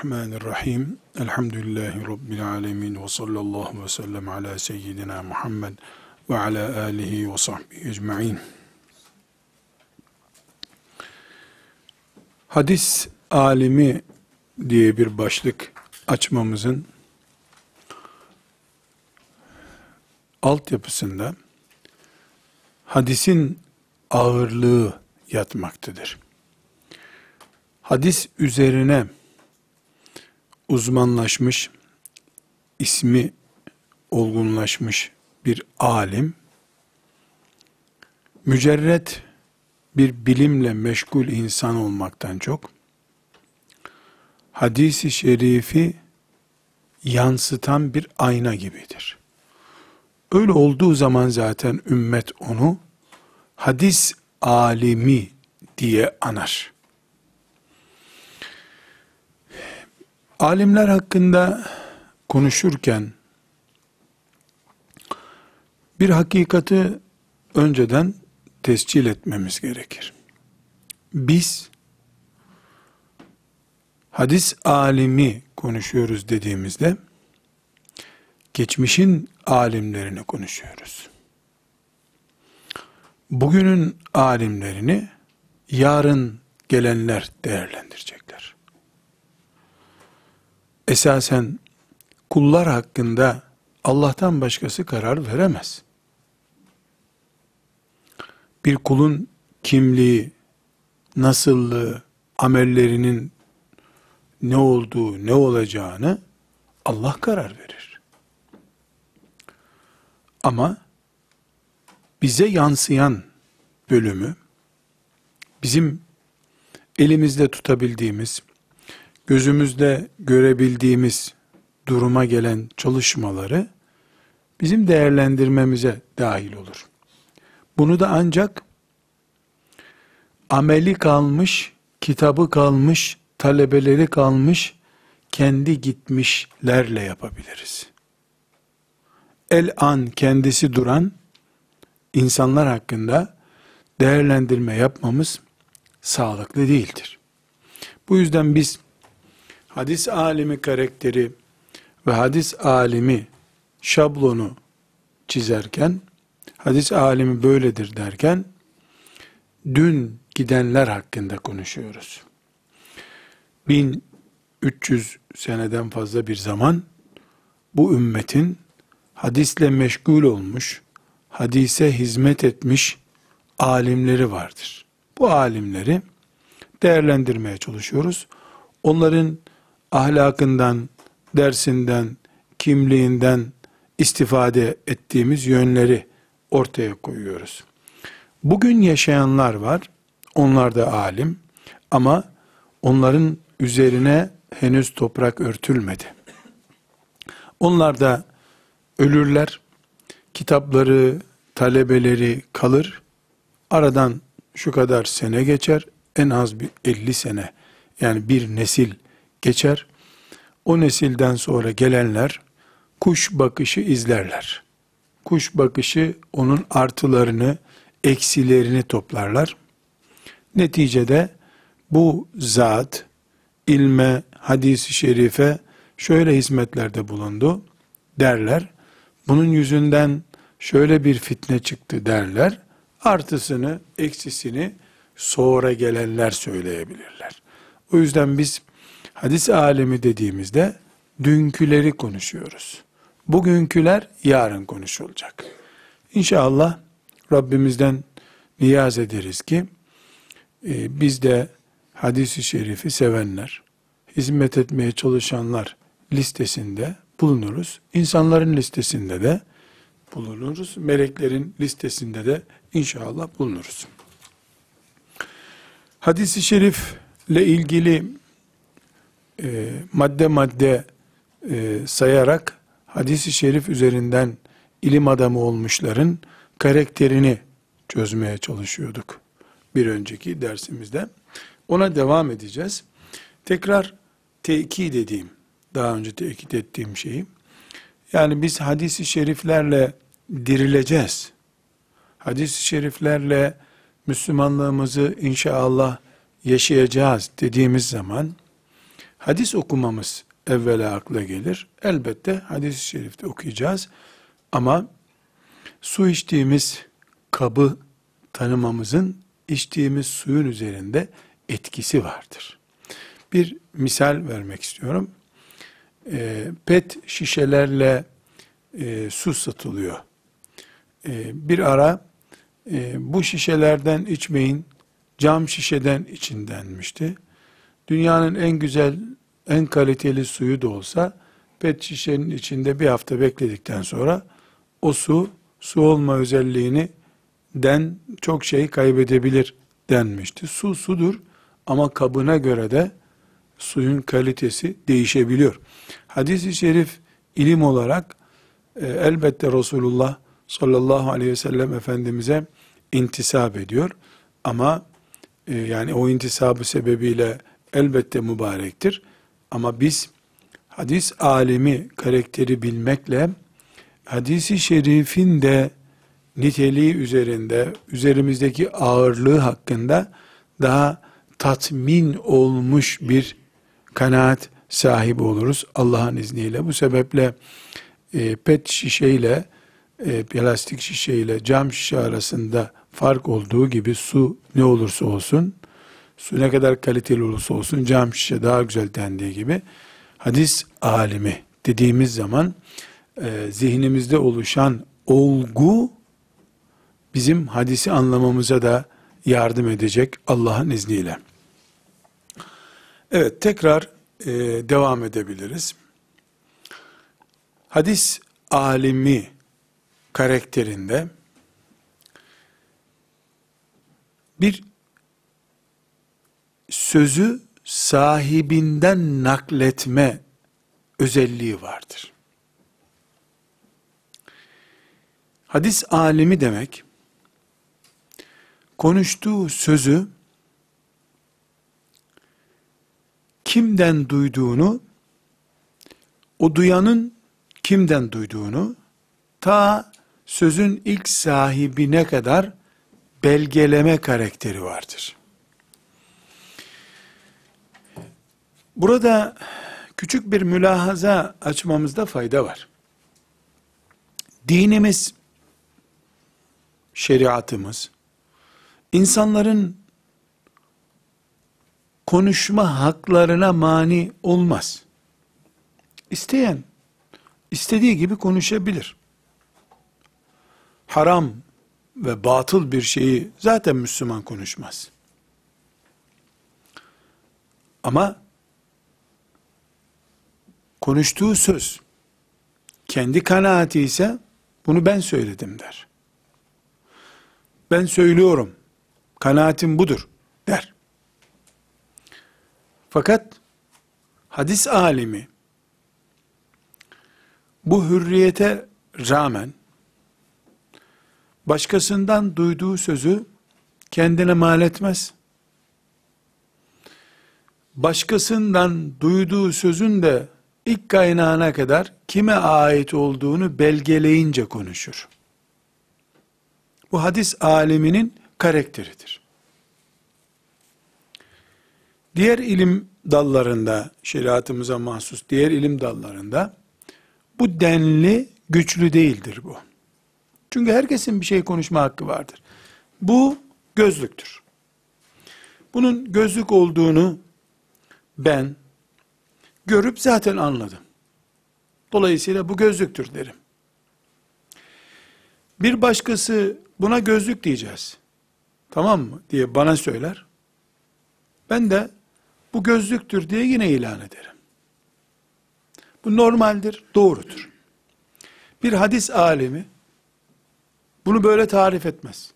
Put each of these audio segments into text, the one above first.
Bismillahirrahmanirrahim. Elhamdülillahi Rabbil alemin ve sallallahu ve sellem ala seyyidina Muhammed ve ala alihi ve sahbihi ecma'in. Hadis alimi diye bir başlık açmamızın altyapısında hadisin ağırlığı yatmaktadır. Hadis üzerine uzmanlaşmış, ismi olgunlaşmış bir alim, mücerret bir bilimle meşgul insan olmaktan çok, hadisi şerifi yansıtan bir ayna gibidir. Öyle olduğu zaman zaten ümmet onu hadis alimi diye anar. Alimler hakkında konuşurken bir hakikati önceden tescil etmemiz gerekir. Biz hadis alimi konuşuyoruz dediğimizde geçmişin alimlerini konuşuyoruz. Bugünün alimlerini yarın gelenler değerlendirecekler. Esasen kullar hakkında Allah'tan başkası karar veremez. Bir kulun kimliği, nasıllığı, amellerinin ne olduğu, ne olacağını Allah karar verir. Ama bize yansıyan bölümü bizim elimizde tutabildiğimiz, gözümüzde görebildiğimiz duruma gelen çalışmaları bizim değerlendirmemize dahil olur. Bunu da ancak ameli kalmış, kitabı kalmış, talebeleri kalmış, kendi gitmişlerle yapabiliriz. El an kendisi duran insanlar hakkında değerlendirme yapmamız sağlıklı değildir. Bu yüzden biz hadis alimi karakteri ve hadis alimi şablonu çizerken hadis alimi böyledir derken dün gidenler hakkında konuşuyoruz. 1300 seneden fazla bir zaman bu ümmetin hadisle meşgul olmuş, hadise hizmet etmiş alimleri vardır. Bu alimleri değerlendirmeye çalışıyoruz. Onların ahlakından, dersinden, kimliğinden istifade ettiğimiz yönleri ortaya koyuyoruz. Bugün yaşayanlar var. Onlar da alim ama onların üzerine henüz toprak örtülmedi. Onlar da ölürler. Kitapları, talebeleri kalır. Aradan şu kadar sene geçer. En az bir 50 sene yani bir nesil geçer. O nesilden sonra gelenler kuş bakışı izlerler. Kuş bakışı onun artılarını, eksilerini toplarlar. Neticede bu zat ilme, hadisi şerife şöyle hizmetlerde bulundu derler. Bunun yüzünden şöyle bir fitne çıktı derler. Artısını, eksisini sonra gelenler söyleyebilirler. O yüzden biz hadis alemi dediğimizde dünküleri konuşuyoruz. Bugünküler yarın konuşulacak. İnşallah Rabbimizden niyaz ederiz ki e, biz de hadisi şerifi sevenler, hizmet etmeye çalışanlar listesinde bulunuruz. İnsanların listesinde de bulunuruz. Meleklerin listesinde de inşallah bulunuruz. Hadis-i şerifle ilgili e, madde madde e, sayarak hadis-i şerif üzerinden ilim adamı olmuşların karakterini çözmeye çalışıyorduk bir önceki dersimizde. Ona devam edeceğiz. Tekrar tekit dediğim, daha önce tekit ettiğim şeyi, yani biz hadis-i şeriflerle dirileceğiz. Hadis-i şeriflerle Müslümanlığımızı inşallah yaşayacağız dediğimiz zaman Hadis okumamız evvela akla gelir. Elbette hadis-i şerifte okuyacağız. Ama su içtiğimiz kabı tanımamızın içtiğimiz suyun üzerinde etkisi vardır. Bir misal vermek istiyorum. E, pet şişelerle e, su satılıyor. E, bir ara e, bu şişelerden içmeyin, cam şişeden için denmişti. Dünyanın en güzel, en kaliteli suyu da olsa pet şişenin içinde bir hafta bekledikten sonra o su su olma özelliğini den çok şey kaybedebilir denmişti. Su sudur ama kabına göre de suyun kalitesi değişebiliyor. Hadis-i şerif ilim olarak e, elbette Resulullah sallallahu aleyhi ve sellem Efendimiz'e intisap ediyor. Ama e, yani o intisabı sebebiyle elbette mübarektir. Ama biz hadis alimi karakteri bilmekle hadisi şerifin de niteliği üzerinde, üzerimizdeki ağırlığı hakkında daha tatmin olmuş bir kanaat sahibi oluruz Allah'ın izniyle. Bu sebeple e, pet şişeyle e, plastik şişeyle cam şişe arasında fark olduğu gibi su ne olursa olsun, su ne kadar kaliteli olursa olsun cam şişe daha güzel dendiği gibi hadis alimi dediğimiz zaman e, zihnimizde oluşan olgu bizim hadisi anlamamıza da yardım edecek Allah'ın izniyle. Evet tekrar e, devam edebiliriz. Hadis alimi karakterinde bir sözü sahibinden nakletme özelliği vardır. Hadis alimi demek, konuştuğu sözü kimden duyduğunu, o duyanın kimden duyduğunu, ta sözün ilk sahibine kadar belgeleme karakteri vardır. Burada küçük bir mülahaza açmamızda fayda var. Dinimiz, şeriatımız, insanların konuşma haklarına mani olmaz. İsteyen, istediği gibi konuşabilir. Haram ve batıl bir şeyi zaten Müslüman konuşmaz. Ama konuştuğu söz kendi kanaati ise bunu ben söyledim der. Ben söylüyorum. Kanaatim budur der. Fakat hadis alimi bu hürriyete rağmen başkasından duyduğu sözü kendine mal etmez. Başkasından duyduğu sözün de ilk kaynağına kadar kime ait olduğunu belgeleyince konuşur. Bu hadis aliminin karakteridir. Diğer ilim dallarında, şeriatımıza mahsus diğer ilim dallarında bu denli güçlü değildir bu. Çünkü herkesin bir şey konuşma hakkı vardır. Bu gözlüktür. Bunun gözlük olduğunu ben görüp zaten anladım. Dolayısıyla bu gözlüktür derim. Bir başkası buna gözlük diyeceğiz. Tamam mı? diye bana söyler. Ben de bu gözlüktür diye yine ilan ederim. Bu normaldir, doğrudur. Bir hadis alemi bunu böyle tarif etmez.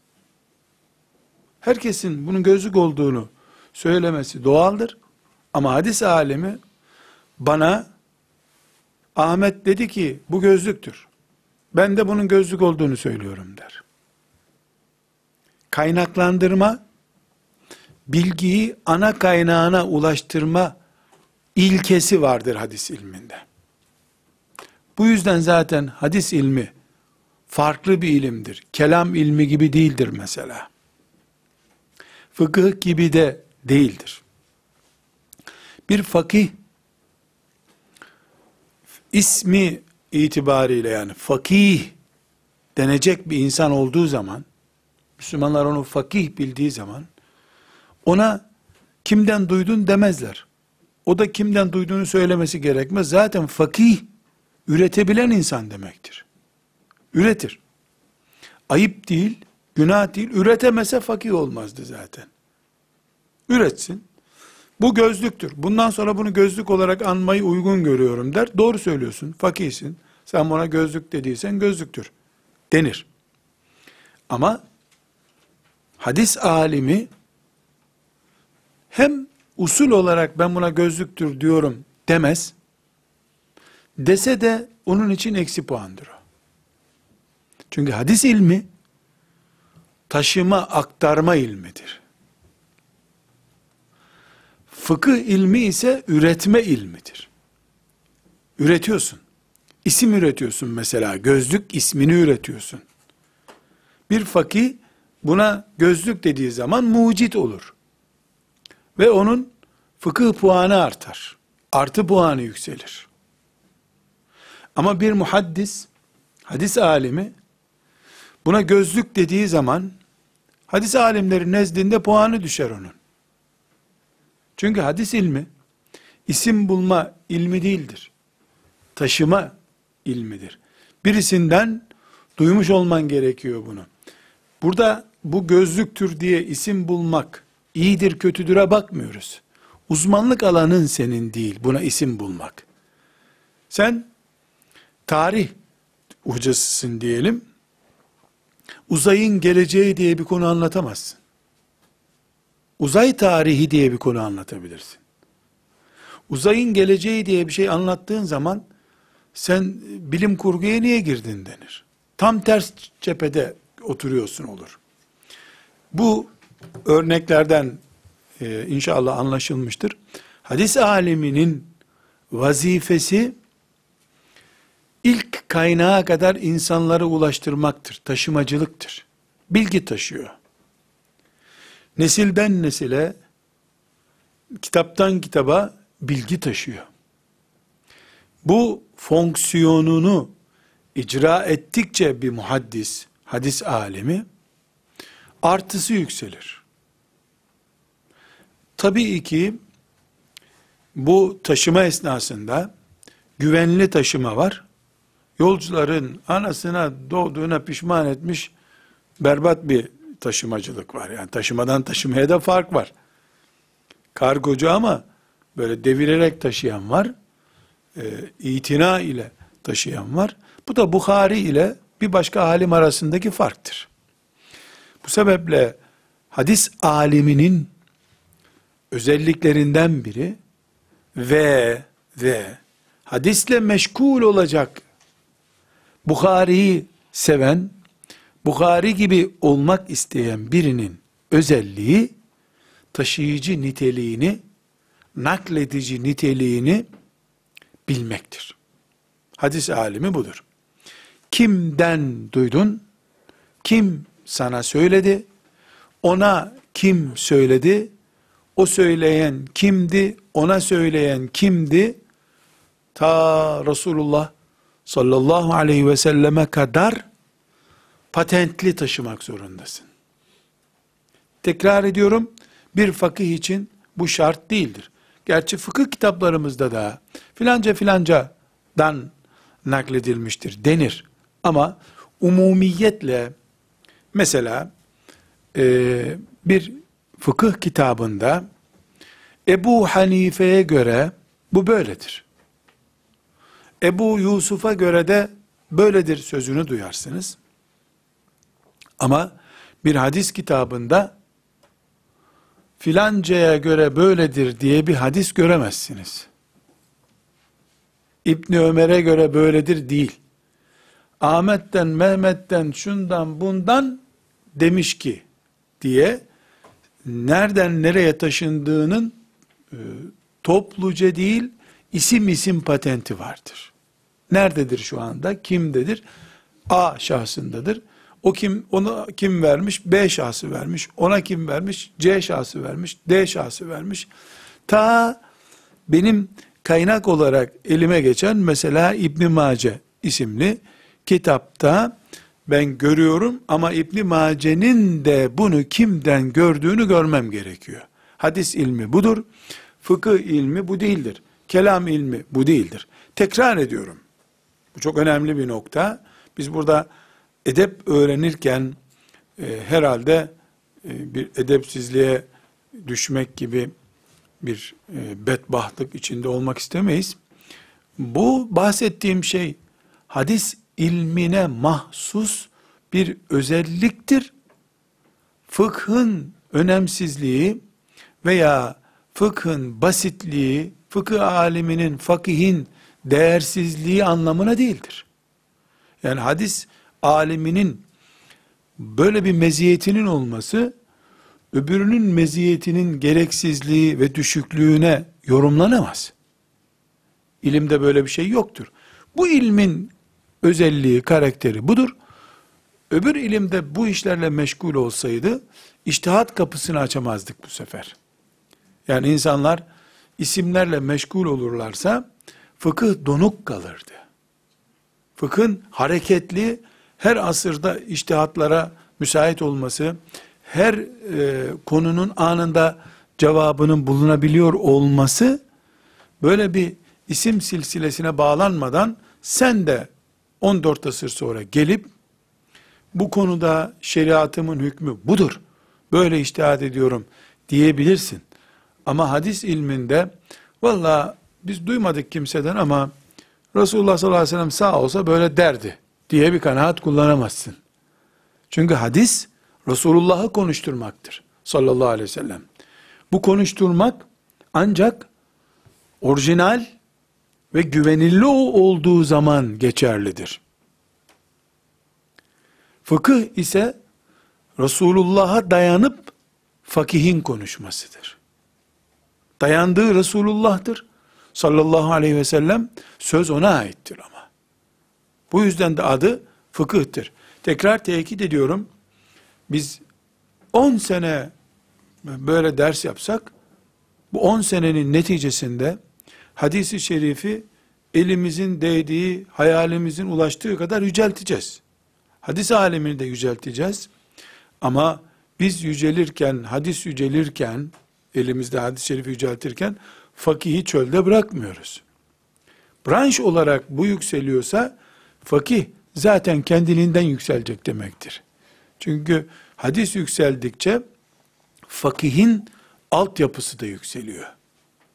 Herkesin bunun gözlük olduğunu söylemesi doğaldır. Ama hadis alemi bana Ahmet dedi ki bu gözlüktür. Ben de bunun gözlük olduğunu söylüyorum der. Kaynaklandırma bilgiyi ana kaynağına ulaştırma ilkesi vardır hadis ilminde. Bu yüzden zaten hadis ilmi farklı bir ilimdir. Kelam ilmi gibi değildir mesela. Fıkıh gibi de değildir. Bir fakih ismi itibariyle yani fakih denecek bir insan olduğu zaman, Müslümanlar onu fakih bildiği zaman, ona kimden duydun demezler. O da kimden duyduğunu söylemesi gerekmez. Zaten fakih, üretebilen insan demektir. Üretir. Ayıp değil, günah değil, üretemese fakih olmazdı zaten. Üretsin. Bu gözlüktür. Bundan sonra bunu gözlük olarak anmayı uygun görüyorum der. Doğru söylüyorsun, fakihsin. Sen buna gözlük dediysen gözlüktür denir. Ama hadis alimi hem usul olarak ben buna gözlüktür diyorum demez. Dese de onun için eksi puandır o. Çünkü hadis ilmi taşıma, aktarma ilmidir. Fıkıh ilmi ise üretme ilmidir. Üretiyorsun. İsim üretiyorsun mesela. Gözlük ismini üretiyorsun. Bir fakih buna gözlük dediği zaman mucit olur. Ve onun fıkıh puanı artar. Artı puanı yükselir. Ama bir muhaddis, hadis alimi buna gözlük dediği zaman hadis alimleri nezdinde puanı düşer onun. Çünkü hadis ilmi isim bulma ilmi değildir. Taşıma ilmidir. Birisinden duymuş olman gerekiyor bunu. Burada bu gözlüktür diye isim bulmak iyidir kötüdüre bakmıyoruz. Uzmanlık alanın senin değil buna isim bulmak. Sen tarih hocasısın diyelim. Uzayın geleceği diye bir konu anlatamazsın. Uzay tarihi diye bir konu anlatabilirsin. Uzayın geleceği diye bir şey anlattığın zaman sen bilim kurguya niye girdin denir. Tam ters cephede oturuyorsun olur. Bu örneklerden e, inşallah anlaşılmıştır. Hadis aliminin vazifesi ilk kaynağa kadar insanları ulaştırmaktır, taşımacılıktır. Bilgi taşıyor. Nesilden nesile, kitaptan kitaba bilgi taşıyor. Bu fonksiyonunu icra ettikçe bir muhaddis, hadis alemi, artısı yükselir. Tabii ki bu taşıma esnasında güvenli taşıma var. Yolcuların anasına doğduğuna pişman etmiş berbat bir taşımacılık var. Yani taşımadan taşımaya da fark var. Kargocu ama böyle devirerek taşıyan var. E, itina ile taşıyan var. Bu da Bukhari ile bir başka alim arasındaki farktır. Bu sebeple hadis aliminin özelliklerinden biri ve ve hadisle meşgul olacak Bukhari'yi seven, Bukhari gibi olmak isteyen birinin özelliği taşıyıcı niteliğini, nakledici niteliğini bilmektir. Hadis alimi budur. Kimden duydun? Kim sana söyledi? Ona kim söyledi? O söyleyen kimdi? Ona söyleyen kimdi? Ta Resulullah sallallahu aleyhi ve selleme kadar patentli taşımak zorundasın. Tekrar ediyorum, bir fakih için bu şart değildir. Gerçi fıkıh kitaplarımızda da filanca filancadan nakledilmiştir denir. Ama umumiyetle mesela e, bir fıkıh kitabında Ebu Hanife'ye göre bu böyledir. Ebu Yusuf'a göre de böyledir sözünü duyarsınız. Ama bir hadis kitabında filancaya göre böyledir diye bir hadis göremezsiniz. İbni Ömer'e göre böyledir değil. Ahmet'ten, Mehmet'ten, şundan, bundan demiş ki diye nereden nereye taşındığının e, topluca değil isim isim patenti vardır. Nerededir şu anda? Kimdedir? A şahsındadır. O kim, onu kim vermiş? B şahsı vermiş. Ona kim vermiş? C şahsı vermiş. D şahsı vermiş. Ta benim kaynak olarak elime geçen mesela İbn Mace isimli kitapta ben görüyorum ama İbn Mace'nin de bunu kimden gördüğünü görmem gerekiyor. Hadis ilmi budur. Fıkıh ilmi bu değildir. Kelam ilmi bu değildir. Tekrar ediyorum. Bu çok önemli bir nokta. Biz burada edep öğrenirken e, herhalde e, bir edepsizliğe düşmek gibi bir e, bedbahtlık içinde olmak istemeyiz. Bu bahsettiğim şey hadis ilmine mahsus bir özelliktir. Fıkhın önemsizliği veya fıkhın basitliği, fıkıh aliminin, fakihin değersizliği anlamına değildir. Yani hadis aliminin böyle bir meziyetinin olması, öbürünün meziyetinin gereksizliği ve düşüklüğüne yorumlanamaz. İlimde böyle bir şey yoktur. Bu ilmin özelliği, karakteri budur. Öbür ilimde bu işlerle meşgul olsaydı, iştihat kapısını açamazdık bu sefer. Yani insanlar isimlerle meşgul olurlarsa, fıkıh donuk kalırdı. Fıkhın hareketli, her asırda iştihatlara müsait olması, her e, konunun anında cevabının bulunabiliyor olması, böyle bir isim silsilesine bağlanmadan, sen de 14 asır sonra gelip, bu konuda şeriatımın hükmü budur, böyle iştihat ediyorum diyebilirsin. Ama hadis ilminde, valla biz duymadık kimseden ama Resulullah sallallahu aleyhi ve sellem sağ olsa böyle derdi diye bir kanaat kullanamazsın. Çünkü hadis Resulullah'ı konuşturmaktır sallallahu aleyhi ve sellem. Bu konuşturmak ancak orijinal ve güvenilir olduğu zaman geçerlidir. Fıkıh ise Resulullah'a dayanıp fakihin konuşmasıdır. Dayandığı Resulullah'tır sallallahu aleyhi ve sellem söz ona aittir ama. Bu yüzden de adı fıkıhtır. Tekrar tekit ediyorum. Biz 10 sene böyle ders yapsak bu 10 senenin neticesinde hadisi şerifi elimizin değdiği, hayalimizin ulaştığı kadar yücelteceğiz. Hadis alemini de yücelteceğiz. Ama biz yücelirken, hadis yücelirken, elimizde hadis-i şerifi yüceltirken, fakihi çölde bırakmıyoruz. Branş olarak bu yükseliyorsa, fakih zaten kendiliğinden yükselecek demektir. Çünkü hadis yükseldikçe, fakihin altyapısı da yükseliyor.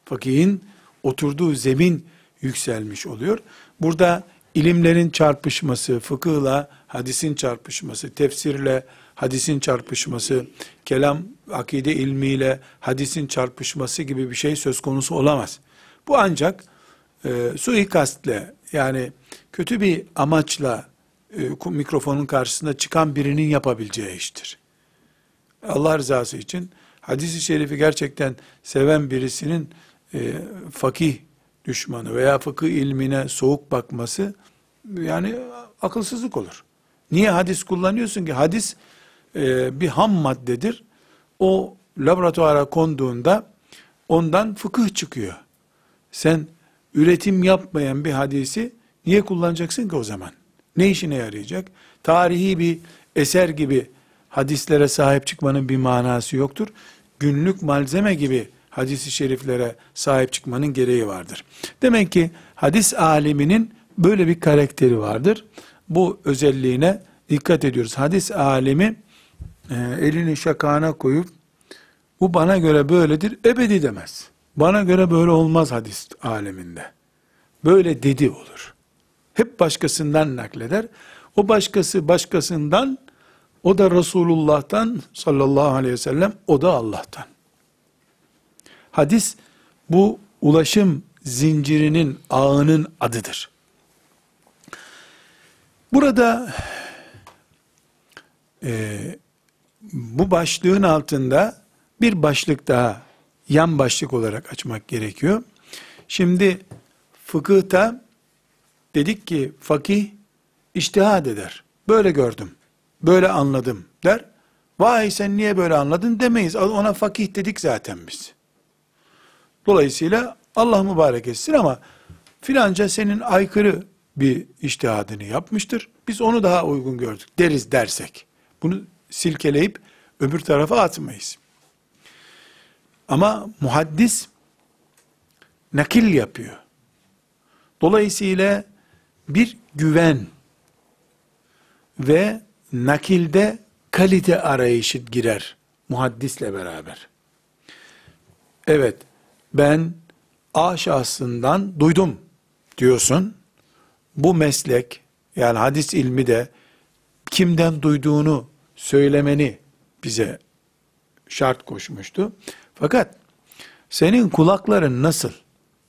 Fakihin oturduğu zemin yükselmiş oluyor. Burada ilimlerin çarpışması, fıkıhla hadisin çarpışması, tefsirle hadisin çarpışması, kelam akide ilmiyle hadisin çarpışması gibi bir şey söz konusu olamaz. Bu ancak e, suikastle yani kötü bir amaçla e, mikrofonun karşısında çıkan birinin yapabileceği iştir. Allah rızası için hadisi şerifi gerçekten seven birisinin e, fakih düşmanı veya fıkıh ilmine soğuk bakması yani akılsızlık olur. Niye hadis kullanıyorsun ki? Hadis e, bir ham maddedir. O laboratuvara konduğunda ondan fıkıh çıkıyor. Sen üretim yapmayan bir hadisi niye kullanacaksın ki o zaman? Ne işine yarayacak? Tarihi bir eser gibi hadislere sahip çıkmanın bir manası yoktur. Günlük malzeme gibi hadisi şeriflere sahip çıkmanın gereği vardır. Demek ki hadis aliminin böyle bir karakteri vardır. Bu özelliğine dikkat ediyoruz. Hadis alimi e, elini şakağına koyup bu bana göre böyledir ebedi demez. Bana göre böyle olmaz hadis aleminde. Böyle dedi olur. Hep başkasından nakleder. O başkası başkasından, o da Resulullah'tan sallallahu aleyhi ve sellem, o da Allah'tan. Hadis bu ulaşım zincirinin ağının adıdır. Burada e, bu başlığın altında bir başlık daha yan başlık olarak açmak gerekiyor. Şimdi fıkıhta dedik ki fakih iştihad eder. Böyle gördüm, böyle anladım der. Vay sen niye böyle anladın demeyiz. Ona fakih dedik zaten biz. Dolayısıyla Allah mübarek etsin ama filanca senin aykırı bir iştihadını yapmıştır. Biz onu daha uygun gördük deriz dersek. Bunu silkeleyip öbür tarafa atmayız. Ama muhaddis nakil yapıyor. Dolayısıyla bir güven ve nakilde kalite arayışı girer muhaddisle beraber. Evet, ben A şahsından duydum diyorsun. Bu meslek, yani hadis ilmi de kimden duyduğunu söylemeni bize şart koşmuştu. Fakat senin kulakların nasıl?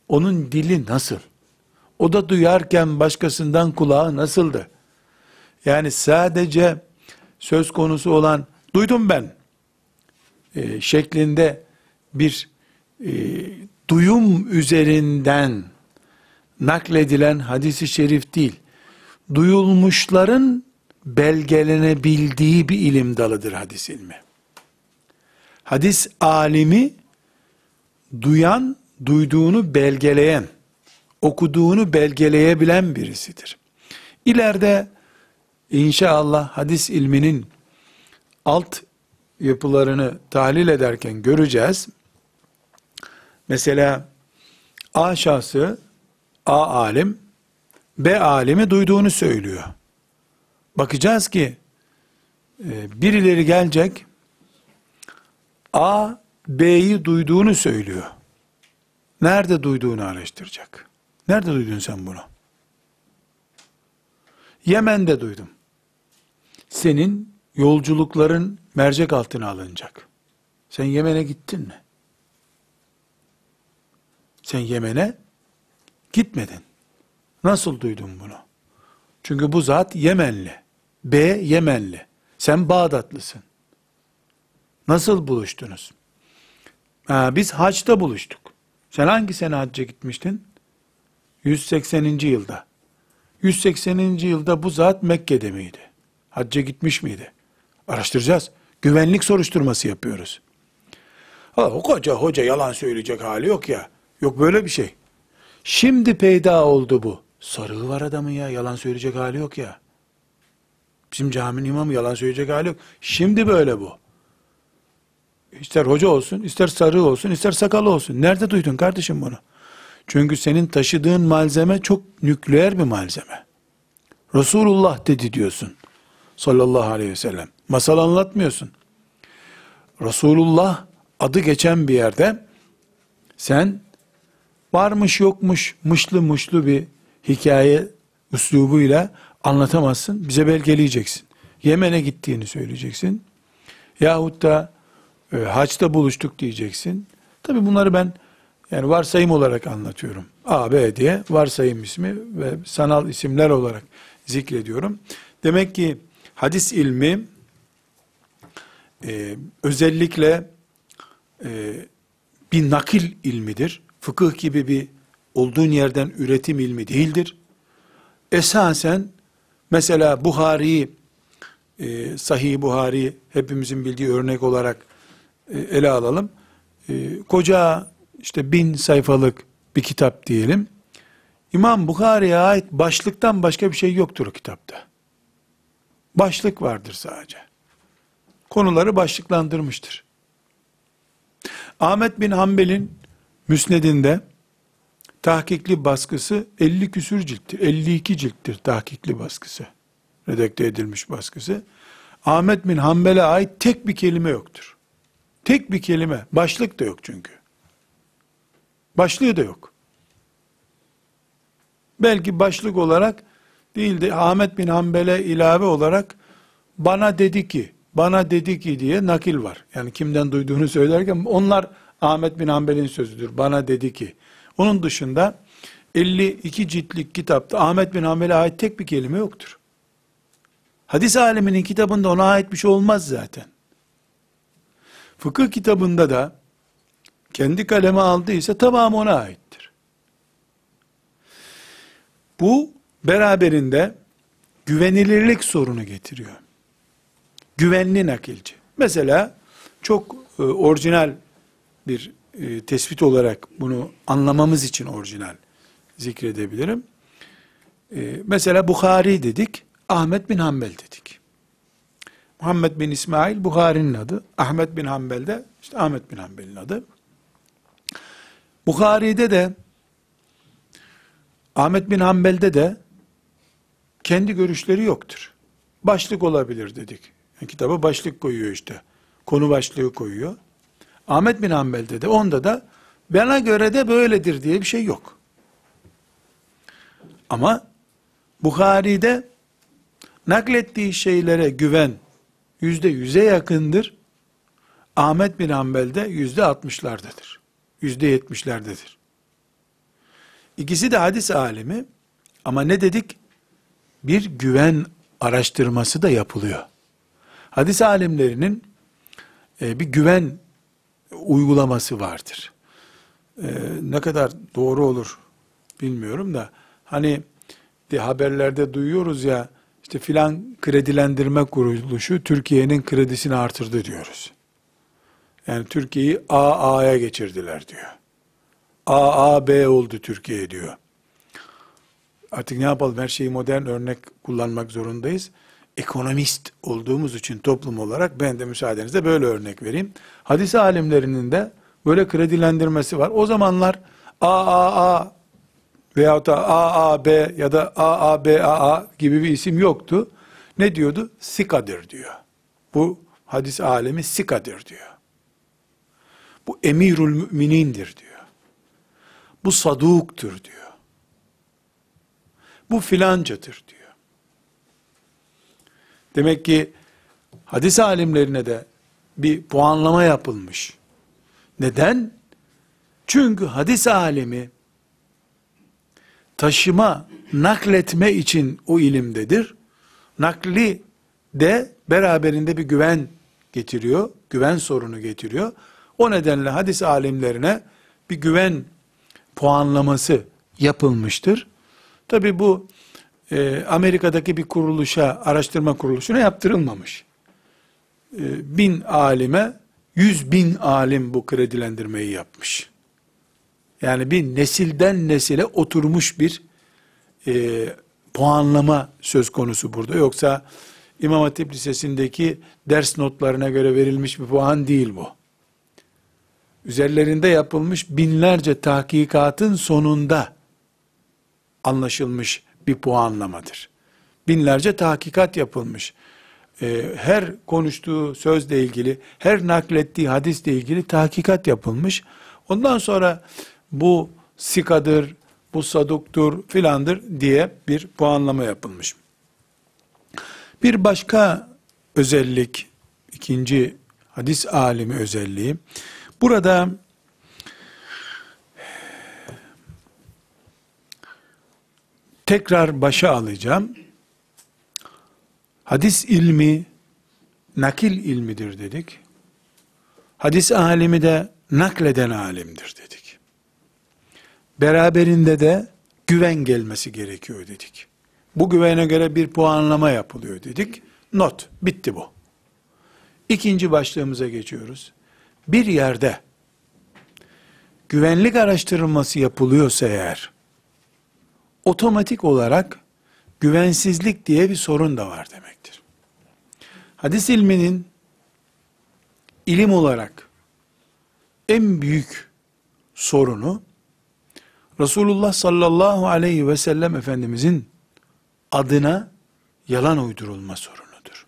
Onun dili nasıl? O da duyarken başkasından kulağı nasıldı? Yani sadece söz konusu olan duydum ben e, şeklinde bir e, duyum üzerinden nakledilen hadisi şerif değil. Duyulmuşların belgelenebildiği bir ilim dalıdır hadis ilmi. Hadis alimi duyan, duyduğunu belgeleyen, okuduğunu belgeleyebilen birisidir. İleride inşallah hadis ilminin alt yapılarını tahlil ederken göreceğiz. Mesela A şahsı, A alim, B alimi duyduğunu söylüyor. Bakacağız ki e, birileri gelecek, A, B'yi duyduğunu söylüyor. Nerede duyduğunu araştıracak. Nerede duydun sen bunu? Yemen'de duydum. Senin yolculukların mercek altına alınacak. Sen Yemen'e gittin mi? Sen Yemen'e gitmedin. Nasıl duydun bunu? Çünkü bu zat Yemenli. B Yemenli. Sen Bağdatlısın. Nasıl buluştunuz? Ha, biz haçta buluştuk. Sen hangi sene hacca gitmiştin? 180. yılda. 180. yılda bu zat Mekke'de miydi? Hacca gitmiş miydi? Araştıracağız. Güvenlik soruşturması yapıyoruz. Ha, koca hoca yalan söyleyecek hali yok ya. Yok böyle bir şey. Şimdi peyda oldu bu. Sarığı var adamın ya. Yalan söyleyecek hali yok ya. Bizim caminin imamı yalan söyleyecek hali yok. Şimdi böyle bu. İster hoca olsun, ister sarığı olsun, ister sakalı olsun. Nerede duydun kardeşim bunu? Çünkü senin taşıdığın malzeme çok nükleer bir malzeme. Resulullah dedi diyorsun. Sallallahu aleyhi ve sellem. Masal anlatmıyorsun. Resulullah adı geçen bir yerde sen varmış yokmuş mışlı mışlı bir hikaye üslubuyla anlatamazsın. Bize belgeleyeceksin. Yemen'e gittiğini söyleyeceksin. Yahut da e, haçta buluştuk diyeceksin. Tabi bunları ben yani varsayım olarak anlatıyorum. A, B diye varsayım ismi ve sanal isimler olarak zikrediyorum. Demek ki hadis ilmi e, özellikle e, bir nakil ilmidir. Fıkıh gibi bir olduğun yerden üretim ilmi değildir. Esasen mesela Buhari'yi e, Sahih Buhari hepimizin bildiği örnek olarak e, ele alalım. E, koca işte bin sayfalık bir kitap diyelim. İmam Bukhari'ye ait başlıktan başka bir şey yoktur o kitapta. Başlık vardır sadece. Konuları başlıklandırmıştır. Ahmet bin Hanbel'in müsnedinde tahkikli baskısı 50 küsür cilttir. 52 cilttir tahkikli baskısı. Redakte edilmiş baskısı. Ahmet bin Hanbel'e ait tek bir kelime yoktur. Tek bir kelime. Başlık da yok çünkü. Başlığı da yok. Belki başlık olarak değil de Ahmet bin Hanbel'e ilave olarak bana dedi ki, bana dedi ki diye nakil var. Yani kimden duyduğunu söylerken onlar Ahmet bin Hanbel'in sözüdür. Bana dedi ki. Onun dışında 52 ciltlik kitapta Ahmet bin Hanbel'e ait tek bir kelime yoktur. Hadis aleminin kitabında ona ait bir şey olmaz zaten. Fıkıh kitabında da kendi kaleme aldıysa tamamı ona aittir. Bu beraberinde güvenilirlik sorunu getiriyor. Güvenli nakilci. Mesela çok e, orijinal bir e, tespit olarak bunu anlamamız için orijinal zikredebilirim. E, mesela Bukhari dedik, Ahmet bin Hanbel dedik. Muhammed bin İsmail Bukhari'nin adı, Ahmet bin Hanbel de işte Ahmet bin Hanbel'in adı. Bukhari'de de Ahmet bin Hanbel'de de kendi görüşleri yoktur. Başlık olabilir dedik. Yani kitaba başlık koyuyor işte. Konu başlığı koyuyor. Ahmet bin Hanbel'de de onda da bana göre de böyledir diye bir şey yok. Ama Bukhari'de naklettiği şeylere güven yüzde yüze yakındır. Ahmet bin Hanbel'de yüzde altmışlardadır. Yüzde yetmişlerdedir. İkisi de hadis alimi ama ne dedik? Bir güven araştırması da yapılıyor. Hadis alimlerinin e, bir güven uygulaması vardır. E, ne kadar doğru olur bilmiyorum da hani de haberlerde duyuyoruz ya işte filan kredilendirme kuruluşu Türkiye'nin kredisini artırdı diyoruz. Yani Türkiye'yi AA'ya geçirdiler diyor. AAB oldu Türkiye diyor. Artık ne yapalım her şeyi modern örnek kullanmak zorundayız. Ekonomist olduğumuz için toplum olarak ben de müsaadenizle böyle örnek vereyim. Hadis alimlerinin de böyle kredilendirmesi var. O zamanlar AAA veyahut da AAB ya da AABAA gibi bir isim yoktu. Ne diyordu? Sikadir diyor. Bu hadis alemi sikadir diyor. Bu emirül müminindir diyor. Bu saduktur diyor. Bu filancadır diyor. Demek ki hadis alimlerine de bir puanlama yapılmış. Neden? Çünkü hadis alimi taşıma, nakletme için o ilimdedir. Nakli de beraberinde bir güven getiriyor, güven sorunu getiriyor. O nedenle hadis alimlerine bir güven puanlaması yapılmıştır. Tabi bu e, Amerika'daki bir kuruluşa, araştırma kuruluşuna yaptırılmamış. E, bin alime, yüz bin alim bu kredilendirmeyi yapmış. Yani bir nesilden nesile oturmuş bir e, puanlama söz konusu burada. Yoksa İmam Hatip Lisesi'ndeki ders notlarına göre verilmiş bir puan değil bu. Üzerlerinde yapılmış binlerce tahkikatın sonunda anlaşılmış bir puanlamadır. Binlerce tahkikat yapılmış. Ee, her konuştuğu sözle ilgili, her naklettiği hadisle ilgili tahkikat yapılmış. Ondan sonra bu sikadır, bu saduktur filandır diye bir puanlama yapılmış. Bir başka özellik, ikinci hadis alimi özelliği, burada tekrar başa alacağım. Hadis ilmi nakil ilmidir dedik. Hadis alimi de nakleden alimdir dedik. Beraberinde de güven gelmesi gerekiyor dedik. Bu güvene göre bir puanlama yapılıyor dedik. Not, bitti bu. İkinci başlığımıza geçiyoruz. Bir yerde güvenlik araştırılması yapılıyorsa eğer, otomatik olarak güvensizlik diye bir sorun da var demektir. Hadis ilminin ilim olarak en büyük sorunu Resulullah sallallahu aleyhi ve sellem Efendimizin adına yalan uydurulma sorunudur.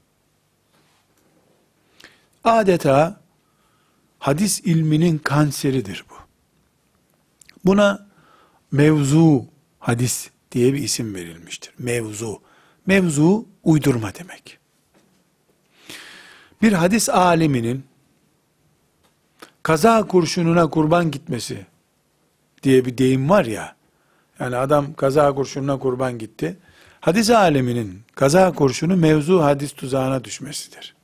Adeta hadis ilminin kanseridir bu. Buna mevzu hadis diye bir isim verilmiştir. Mevzu. Mevzu uydurma demek. Bir hadis aliminin kaza kurşununa kurban gitmesi diye bir deyim var ya. Yani adam kaza kurşununa kurban gitti. Hadis aleminin kaza kurşunu mevzu hadis tuzağına düşmesidir.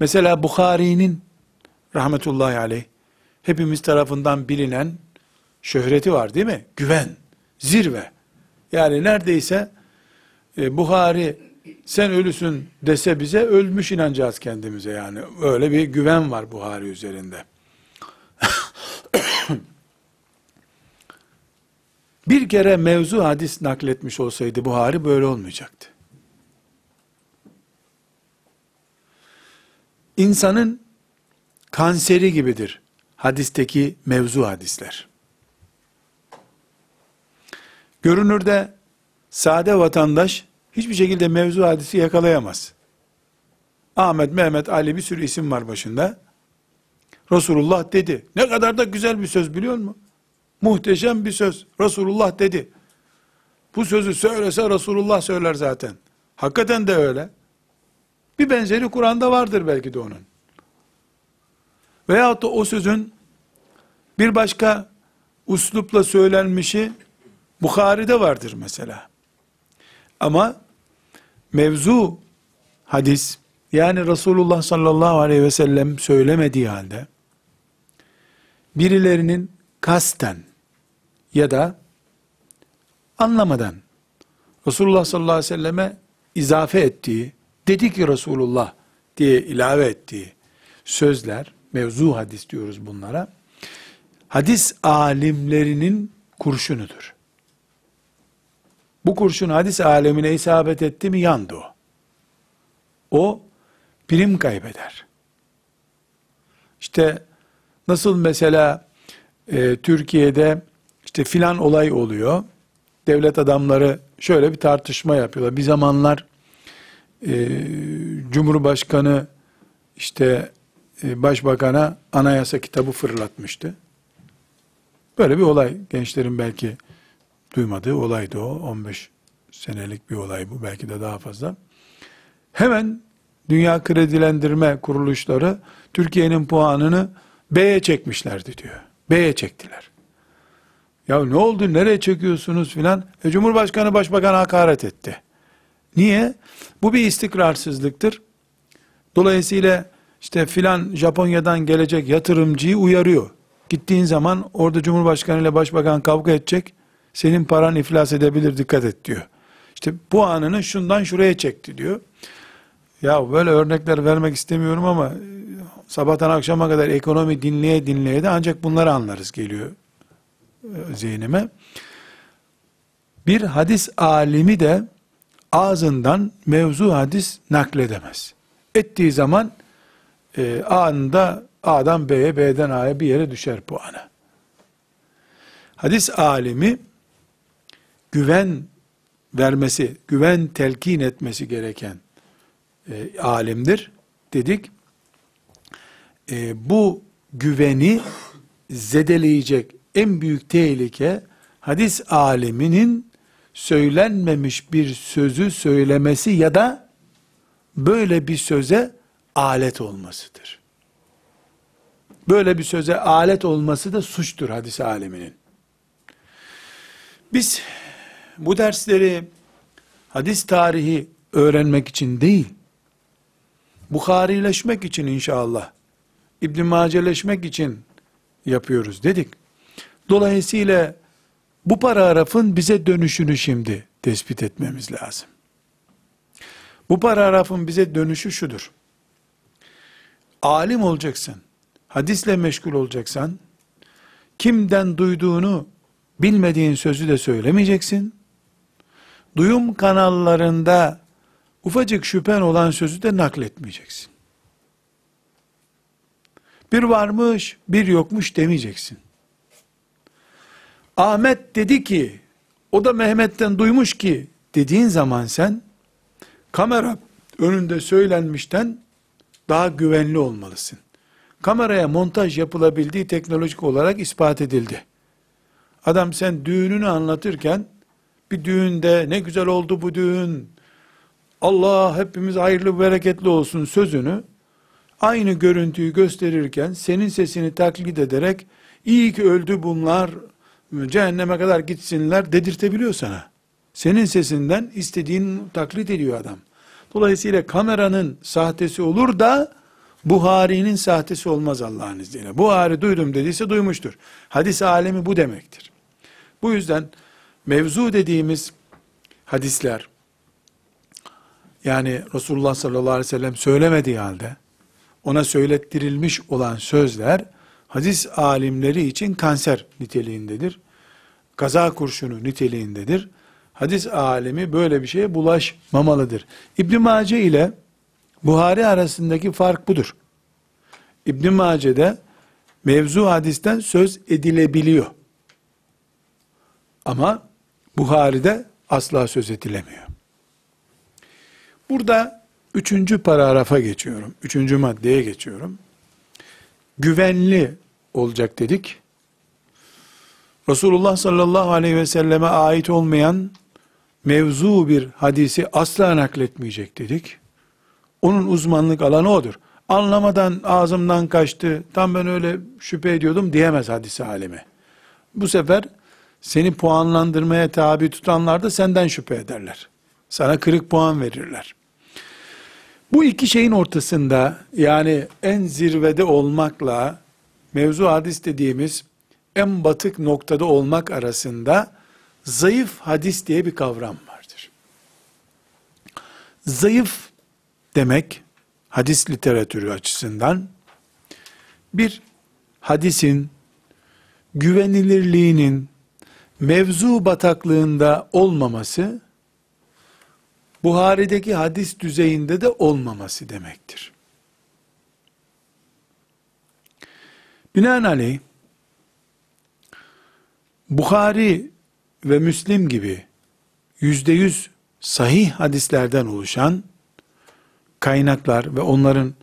Mesela Bukhari'nin rahmetullahi aleyh hepimiz tarafından bilinen şöhreti var değil mi? Güven, zirve. Yani neredeyse e, Buhari sen ölüsün dese bize ölmüş inanacağız kendimize yani. Öyle bir güven var Buhari üzerinde. bir kere mevzu hadis nakletmiş olsaydı Buhari böyle olmayacaktı. İnsanın kanseri gibidir hadisteki mevzu hadisler. Görünürde sade vatandaş hiçbir şekilde mevzu hadisi yakalayamaz. Ahmet, Mehmet, Ali bir sürü isim var başında. Resulullah dedi. Ne kadar da güzel bir söz biliyor musun? Muhteşem bir söz. Resulullah dedi. Bu sözü söylese Resulullah söyler zaten. Hakikaten de öyle. Bir benzeri Kur'an'da vardır belki de onun. Veyahut da o sözün bir başka uslupla söylenmişi Bukhari'de vardır mesela. Ama mevzu hadis yani Resulullah sallallahu aleyhi ve sellem söylemediği halde birilerinin kasten ya da anlamadan Resulullah sallallahu aleyhi ve selleme izafe ettiği, dedi ki Resulullah diye ilave ettiği sözler, mevzu hadis diyoruz bunlara, hadis alimlerinin kurşunudur. Bu kurşun hadis alemine isabet etti mi yandı o. O prim kaybeder. İşte nasıl mesela e, Türkiye'de işte filan olay oluyor. Devlet adamları şöyle bir tartışma yapıyorlar. Bir zamanlar e, Cumhurbaşkanı işte e, başbakana anayasa kitabı fırlatmıştı. Böyle bir olay. Gençlerin belki duymadığı olaydı o. 15 senelik bir olay bu. Belki de daha fazla. Hemen dünya kredilendirme kuruluşları Türkiye'nin puanını B'ye çekmişlerdi diyor. B'ye çektiler. Ya ne oldu nereye çekiyorsunuz filan? E, Cumhurbaşkanı başbakan hakaret etti. Niye? Bu bir istikrarsızlıktır. Dolayısıyla işte filan Japonya'dan gelecek yatırımcıyı uyarıyor. Gittiğin zaman orada Cumhurbaşkanı ile Başbakan kavga edecek. Senin paran iflas edebilir dikkat et diyor. İşte puanını şundan şuraya çekti diyor. Ya böyle örnekler vermek istemiyorum ama e, sabahtan akşama kadar ekonomi dinleye dinleye de ancak bunları anlarız geliyor e, zihnime. Bir hadis alimi de ağzından mevzu hadis nakledemez. Ettiği zaman e, anında A'dan B'ye, B'den A'ya bir yere düşer puanı. Hadis alimi güven vermesi, güven telkin etmesi gereken e, alimdir dedik. E, bu güveni zedeleyecek en büyük tehlike hadis aliminin söylenmemiş bir sözü söylemesi ya da böyle bir söze alet olmasıdır. Böyle bir söze alet olması da suçtur hadis aleminin. Biz bu dersleri hadis tarihi öğrenmek için değil, Bukharileşmek için inşallah, İbn Maceleşmek için yapıyoruz dedik. Dolayısıyla bu paragrafın bize dönüşünü şimdi tespit etmemiz lazım. Bu paragrafın bize dönüşü şudur. Alim olacaksın, hadisle meşgul olacaksan, kimden duyduğunu bilmediğin sözü de söylemeyeceksin. Duyum kanallarında ufacık şüphen olan sözü de nakletmeyeceksin. Bir varmış, bir yokmuş demeyeceksin. Ahmet dedi ki, o da Mehmet'ten duymuş ki dediğin zaman sen kamera önünde söylenmişten daha güvenli olmalısın. Kameraya montaj yapılabildiği teknolojik olarak ispat edildi. Adam sen düğününü anlatırken bir düğünde ne güzel oldu bu düğün, Allah hepimiz hayırlı bereketli olsun sözünü aynı görüntüyü gösterirken senin sesini taklit ederek iyi ki öldü bunlar cehenneme kadar gitsinler dedirtebiliyor sana. Senin sesinden istediğin taklit ediyor adam. Dolayısıyla kameranın sahtesi olur da Buhari'nin sahtesi olmaz Allah'ın izniyle. Buhari duydum dediyse duymuştur. Hadis alemi bu demektir. Bu yüzden mevzu dediğimiz hadisler, yani Resulullah sallallahu aleyhi ve sellem söylemediği halde, ona söylettirilmiş olan sözler, hadis alimleri için kanser niteliğindedir. kaza kurşunu niteliğindedir. Hadis alemi böyle bir şeye bulaşmamalıdır. İbn Mace ile Buhari arasındaki fark budur. İbn Mace'de mevzu hadisten söz edilebiliyor. Ama Buhari'de asla söz edilemiyor. Burada üçüncü paragrafa geçiyorum. Üçüncü maddeye geçiyorum. Güvenli olacak dedik. Resulullah sallallahu aleyhi ve selleme ait olmayan mevzu bir hadisi asla nakletmeyecek dedik. Onun uzmanlık alanı odur. Anlamadan ağzımdan kaçtı, tam ben öyle şüphe ediyordum diyemez hadisi alemi. Bu sefer seni puanlandırmaya tabi tutanlar da senden şüphe ederler. Sana kırık puan verirler. Bu iki şeyin ortasında yani en zirvede olmakla mevzu hadis dediğimiz en batık noktada olmak arasında zayıf hadis diye bir kavram vardır. Zayıf demek hadis literatürü açısından bir hadisin güvenilirliğinin mevzu bataklığında olmaması Buhari'deki hadis düzeyinde de olmaması demektir. Binaenaleyh Bukhari ve Müslim gibi yüzde yüz sahih hadislerden oluşan kaynaklar ve onların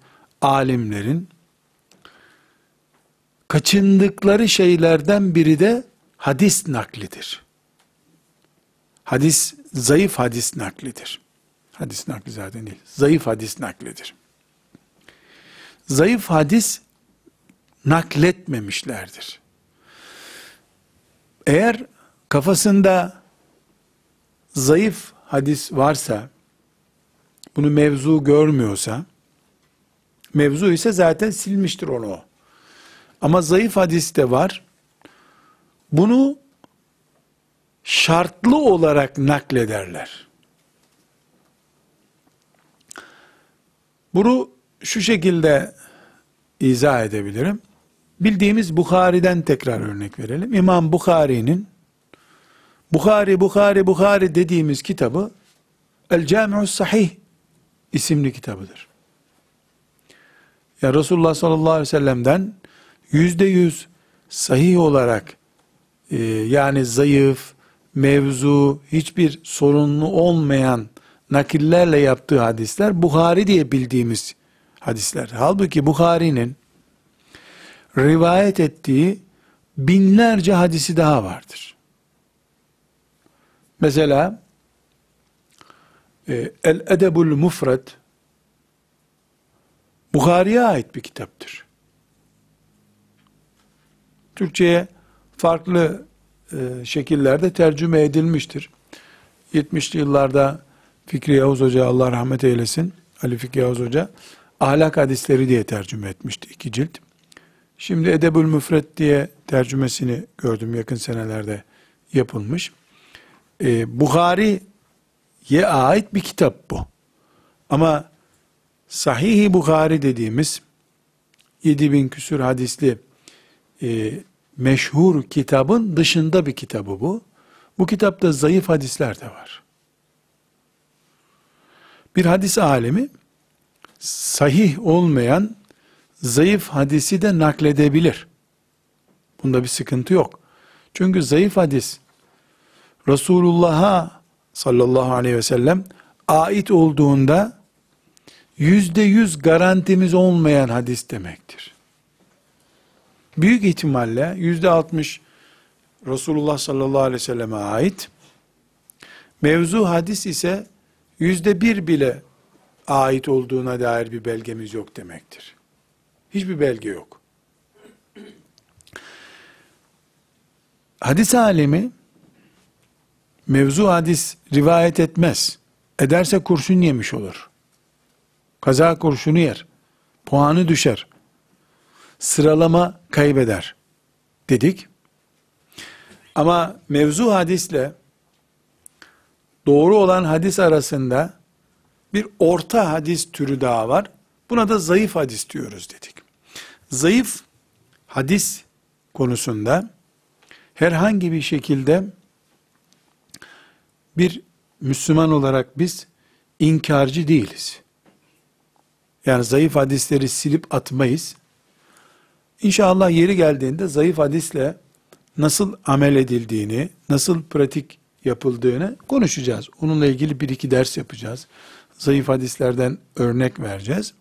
alimlerin kaçındıkları şeylerden biri de hadis naklidir. Hadis zayıf hadis naklidir. Hadis nakli zaten değil. Zayıf hadis naklidir. Zayıf hadis nakletmemişlerdir. Eğer kafasında zayıf hadis varsa, bunu mevzu görmüyorsa, mevzu ise zaten silmiştir onu. Ama zayıf hadis de var. Bunu şartlı olarak naklederler. Bunu şu şekilde izah edebilirim. Bildiğimiz Bukhari'den tekrar örnek verelim. İmam Bukhari'nin Bukhari, Bukhari, Bukhari dediğimiz kitabı El Cami'us Sahih isimli kitabıdır. Ya Resulullah sallallahu aleyhi ve sellem'den yüzde yüz sahih olarak e, yani zayıf, mevzu, hiçbir sorunlu olmayan nakillerle yaptığı hadisler Bukhari diye bildiğimiz hadisler. Halbuki Bukhari'nin rivayet ettiği binlerce hadisi daha vardır. Mesela e, El Edebul Mufred Bukhari'ye ait bir kitaptır. Türkçe'ye farklı e, şekillerde tercüme edilmiştir. 70'li yıllarda Fikri Yavuz Hoca Allah rahmet eylesin. Ali Fikri Yavuz Hoca ahlak hadisleri diye tercüme etmişti iki cilt. Şimdi Edebül Müfret diye tercümesini gördüm yakın senelerde yapılmış. Ee, Bukhari'ye ait bir kitap bu. Ama Sahih-i Bukhari dediğimiz 7000 küsür hadisli e, meşhur kitabın dışında bir kitabı bu. Bu kitapta zayıf hadisler de var. Bir hadis alemi sahih olmayan zayıf hadisi de nakledebilir. Bunda bir sıkıntı yok. Çünkü zayıf hadis Resulullah'a sallallahu aleyhi ve sellem ait olduğunda yüzde yüz garantimiz olmayan hadis demektir. Büyük ihtimalle yüzde altmış Resulullah sallallahu aleyhi ve selleme ait. Mevzu hadis ise yüzde bir bile ait olduğuna dair bir belgemiz yok demektir. Hiçbir belge yok. Hadis alemi mevzu hadis rivayet etmez. Ederse kurşun yemiş olur. Kaza kurşunu yer. Puanı düşer. Sıralama kaybeder. Dedik. Ama mevzu hadisle doğru olan hadis arasında bir orta hadis türü daha var. Buna da zayıf hadis diyoruz dedik. Zayıf hadis konusunda herhangi bir şekilde bir Müslüman olarak biz inkarcı değiliz. Yani zayıf hadisleri silip atmayız. İnşallah yeri geldiğinde zayıf hadisle nasıl amel edildiğini, nasıl pratik yapıldığını konuşacağız. Onunla ilgili bir iki ders yapacağız. Zayıf hadislerden örnek vereceğiz.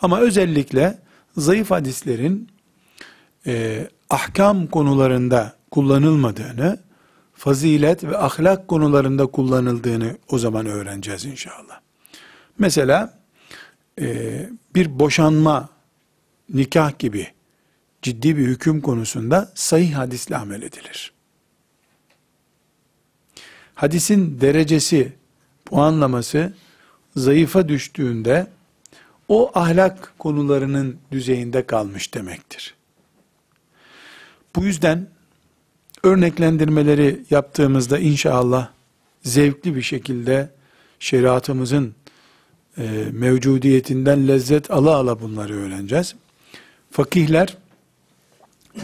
Ama özellikle zayıf hadislerin e, ahkam konularında kullanılmadığını, fazilet ve ahlak konularında kullanıldığını o zaman öğreneceğiz inşallah. Mesela e, bir boşanma, nikah gibi ciddi bir hüküm konusunda sahih hadisle amel edilir. Hadisin derecesi, puanlaması zayıfa düştüğünde o ahlak konularının düzeyinde kalmış demektir. Bu yüzden örneklendirmeleri yaptığımızda inşallah zevkli bir şekilde şeriatımızın e, mevcudiyetinden lezzet ala ala bunları öğreneceğiz. Fakihler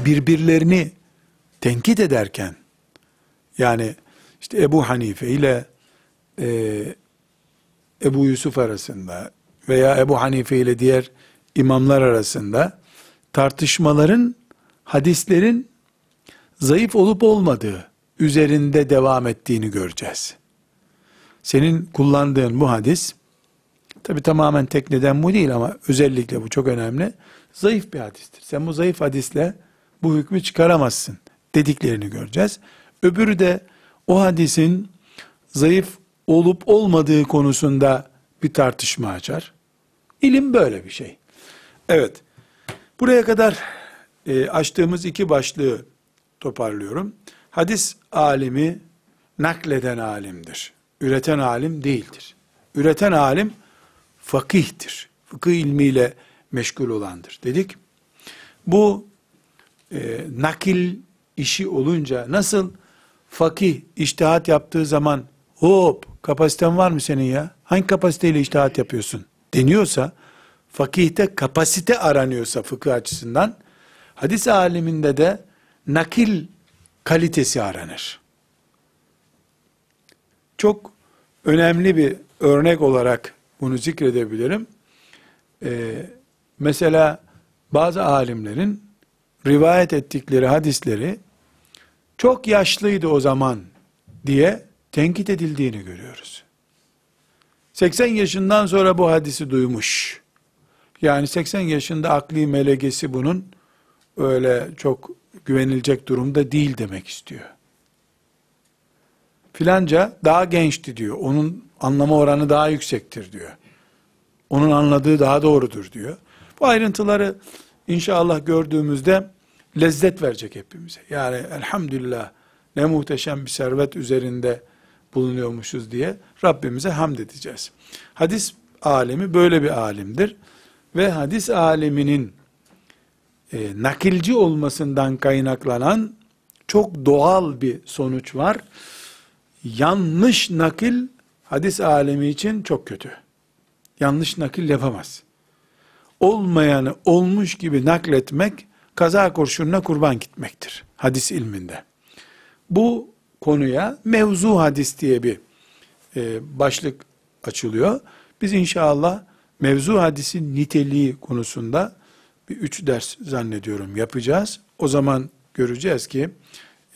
birbirlerini tenkit ederken yani işte Ebu Hanife ile e, Ebu Yusuf arasında veya Ebu Hanife ile diğer imamlar arasında tartışmaların hadislerin zayıf olup olmadığı üzerinde devam ettiğini göreceğiz. Senin kullandığın bu hadis tabi tamamen tekneden bu değil ama özellikle bu çok önemli. Zayıf bir hadistir. Sen bu zayıf hadisle bu hükmü çıkaramazsın dediklerini göreceğiz. Öbürü de o hadisin zayıf olup olmadığı konusunda bir tartışma açar. İlim böyle bir şey. Evet. Buraya kadar e, açtığımız iki başlığı toparlıyorum. Hadis alimi nakleden alimdir. Üreten alim değildir. Üreten alim fakihtir. Fıkıh ilmiyle meşgul olandır dedik. Bu e, nakil işi olunca nasıl fakih iştihat yaptığı zaman hop kapasiten var mı senin ya? Hangi kapasiteyle iştihat yapıyorsun? Deniyorsa fakihte kapasite aranıyorsa fıkıh açısından hadis aliminde de nakil kalitesi aranır. Çok önemli bir örnek olarak bunu zikredebilirim. Ee, mesela bazı alimlerin rivayet ettikleri hadisleri çok yaşlıydı o zaman diye tenkit edildiğini görüyoruz. 80 yaşından sonra bu hadisi duymuş. Yani 80 yaşında akli melekesi bunun öyle çok güvenilecek durumda değil demek istiyor. Filanca daha gençti diyor. Onun anlama oranı daha yüksektir diyor. Onun anladığı daha doğrudur diyor. Bu ayrıntıları inşallah gördüğümüzde lezzet verecek hepimize. Yani elhamdülillah ne muhteşem bir servet üzerinde bulunuyormuşuz diye Rabbimize hamd edeceğiz. Hadis alemi böyle bir alimdir. Ve hadis aleminin e, nakilci olmasından kaynaklanan çok doğal bir sonuç var. Yanlış nakil hadis alemi için çok kötü. Yanlış nakil yapamaz. Olmayanı olmuş gibi nakletmek kaza kurşununa kurban gitmektir hadis ilminde. Bu konuya mevzu hadis diye bir e, başlık açılıyor. Biz inşallah mevzu hadisin niteliği konusunda bir üç ders zannediyorum yapacağız. O zaman göreceğiz ki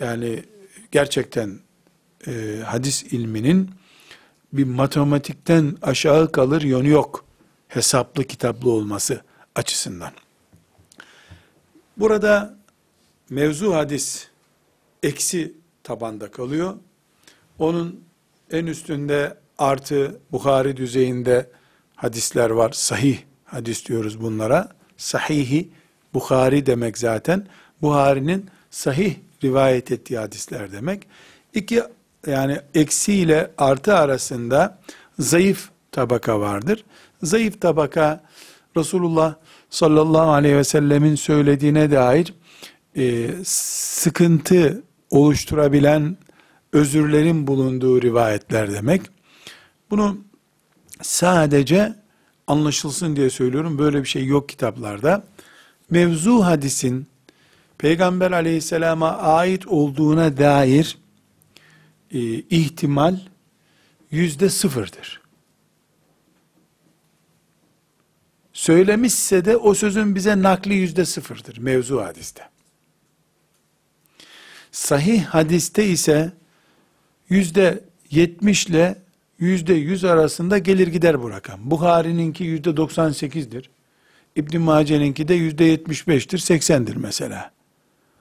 yani gerçekten e, hadis ilminin bir matematikten aşağı kalır yönü yok. Hesaplı kitaplı olması açısından. Burada mevzu hadis eksi tabanda kalıyor. Onun en üstünde artı Bukhari düzeyinde hadisler var. Sahih hadis diyoruz bunlara. Sahihi Bukhari demek zaten. Buhari'nin sahih rivayet ettiği hadisler demek. İki yani eksi ile artı arasında zayıf tabaka vardır. Zayıf tabaka Resulullah sallallahu aleyhi ve sellemin söylediğine dair e, sıkıntı oluşturabilen özürlerin bulunduğu rivayetler demek. Bunu sadece anlaşılsın diye söylüyorum. Böyle bir şey yok kitaplarda. Mevzu hadisin Peygamber aleyhisselama ait olduğuna dair e, ihtimal yüzde sıfırdır. Söylemişse de o sözün bize nakli yüzde sıfırdır mevzu hadiste. Sahih hadiste ise yüzde yetmiş ile yüzde yüz arasında gelir gider bu rakam. Buhari'ninki yüzde doksan sekizdir. İbn Mace'ninki de yüzde yetmiş beştir, seksendir mesela.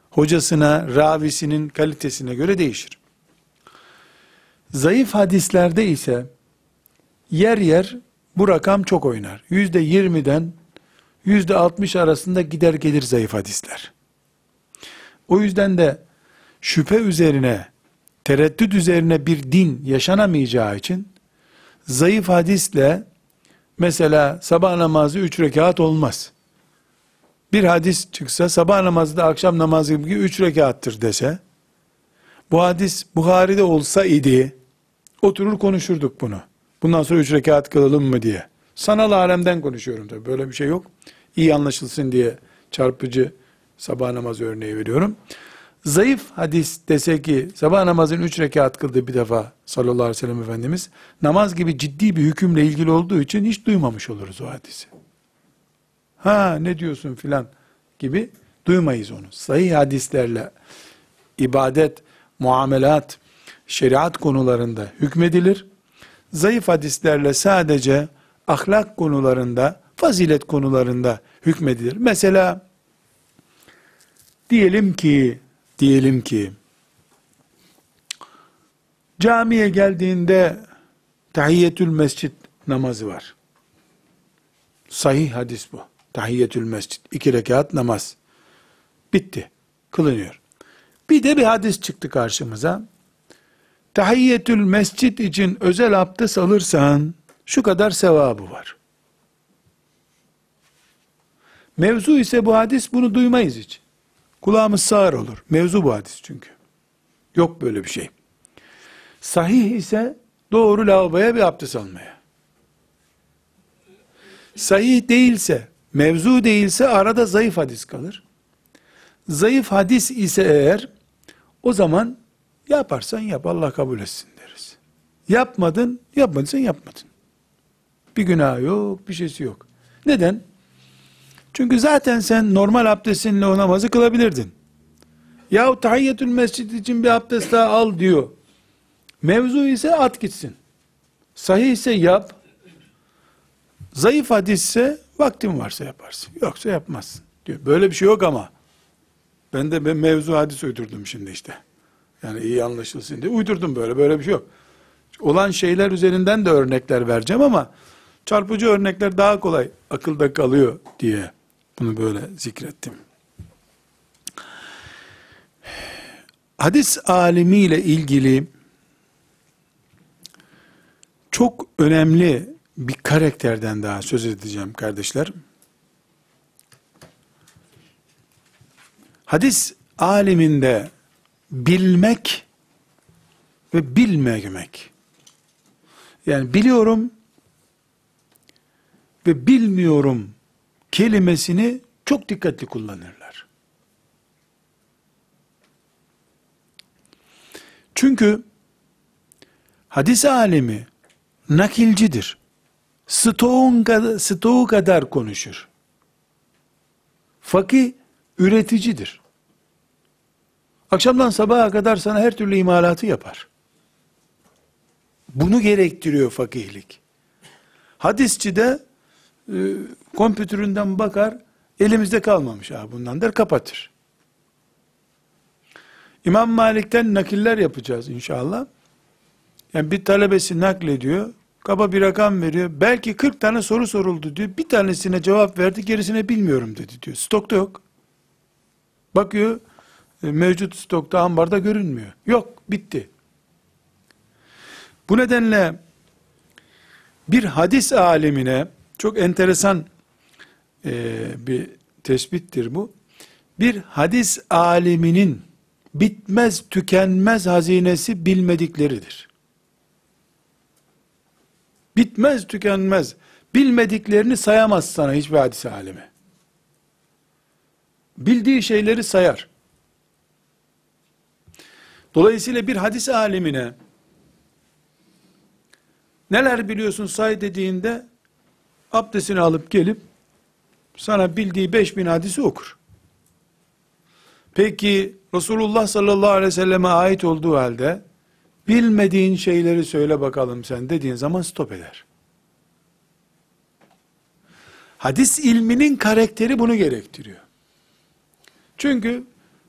Hocasına, ravisinin kalitesine göre değişir. Zayıf hadislerde ise yer yer bu rakam çok oynar. Yüzde yirmiden yüzde altmış arasında gider gelir zayıf hadisler. O yüzden de şüphe üzerine, tereddüt üzerine bir din yaşanamayacağı için zayıf hadisle mesela sabah namazı üç rekat olmaz. Bir hadis çıksa sabah namazı da akşam namazı gibi üç rekattır dese bu hadis Buhari'de olsa idi oturur konuşurduk bunu. Bundan sonra üç rekat kılalım mı diye. Sanal alemden konuşuyorum tabi böyle bir şey yok. İyi anlaşılsın diye çarpıcı sabah namazı örneği veriyorum. Zayıf hadis dese ki sabah namazın üç rekat kıldı bir defa sallallahu aleyhi ve sellem Efendimiz namaz gibi ciddi bir hükümle ilgili olduğu için hiç duymamış oluruz o hadisi. Ha ne diyorsun filan gibi duymayız onu. Sahih hadislerle ibadet, muamelat, şeriat konularında hükmedilir. Zayıf hadislerle sadece ahlak konularında, fazilet konularında hükmedilir. Mesela diyelim ki diyelim ki camiye geldiğinde tahiyyetül mescit namazı var. Sahih hadis bu. Tahiyyetül mescit. iki rekat namaz. Bitti. Kılınıyor. Bir de bir hadis çıktı karşımıza. Tahiyyetül mescit için özel abdest alırsan şu kadar sevabı var. Mevzu ise bu hadis bunu duymayız hiç. Kulağımız sağır olur. Mevzu bu hadis çünkü. Yok böyle bir şey. Sahih ise doğru lavaboya bir abdest almaya. Sahih değilse, mevzu değilse arada zayıf hadis kalır. Zayıf hadis ise eğer o zaman yaparsan yap Allah kabul etsin deriz. Yapmadın, yapmadıysan yapmadın. Bir günah yok, bir şeysi yok. Neden? Çünkü zaten sen normal abdestinle o namazı kılabilirdin. Yahu tahiyyetül mescid için bir abdest daha al diyor. Mevzu ise at gitsin. Sahih ise yap. Zayıf hadisse vaktin varsa yaparsın. Yoksa yapmazsın diyor. Böyle bir şey yok ama. Ben de ben mevzu hadis uydurdum şimdi işte. Yani iyi anlaşılsın diye uydurdum böyle. Böyle bir şey yok. Olan şeyler üzerinden de örnekler vereceğim ama çarpıcı örnekler daha kolay akılda kalıyor diye bunu böyle zikrettim. Hadis alimiyle ilgili çok önemli bir karakterden daha söz edeceğim kardeşler. Hadis aliminde bilmek ve bilmemek. Yani biliyorum ve bilmiyorum kelimesini çok dikkatli kullanırlar. Çünkü hadis alemi nakilcidir. Stoğun kadar, stoğu kadar konuşur. Fakih üreticidir. Akşamdan sabaha kadar sana her türlü imalatı yapar. Bunu gerektiriyor fakihlik. Hadisçi de e, kompütüründen bakar, elimizde kalmamış ha bundan der kapatır. İmam Malik'ten nakiller yapacağız inşallah. Yani bir talebesi naklediyor, kaba bir rakam veriyor. Belki 40 tane soru soruldu diyor. Bir tanesine cevap verdi, gerisine bilmiyorum dedi diyor. Stokta yok. Bakıyor, mevcut stokta ambarda görünmüyor. Yok, bitti. Bu nedenle bir hadis alemine çok enteresan e, bir tespittir bu. Bir hadis aliminin bitmez tükenmez hazinesi bilmedikleridir. Bitmez tükenmez bilmediklerini sayamaz sana hiçbir hadis alimi. bildiği şeyleri sayar. Dolayısıyla bir hadis alimine neler biliyorsun say dediğinde abdestini alıp gelip sana bildiği 5000 hadisi okur. Peki Resulullah sallallahu aleyhi ve selleme ait olduğu halde bilmediğin şeyleri söyle bakalım sen dediğin zaman stop eder. Hadis ilminin karakteri bunu gerektiriyor. Çünkü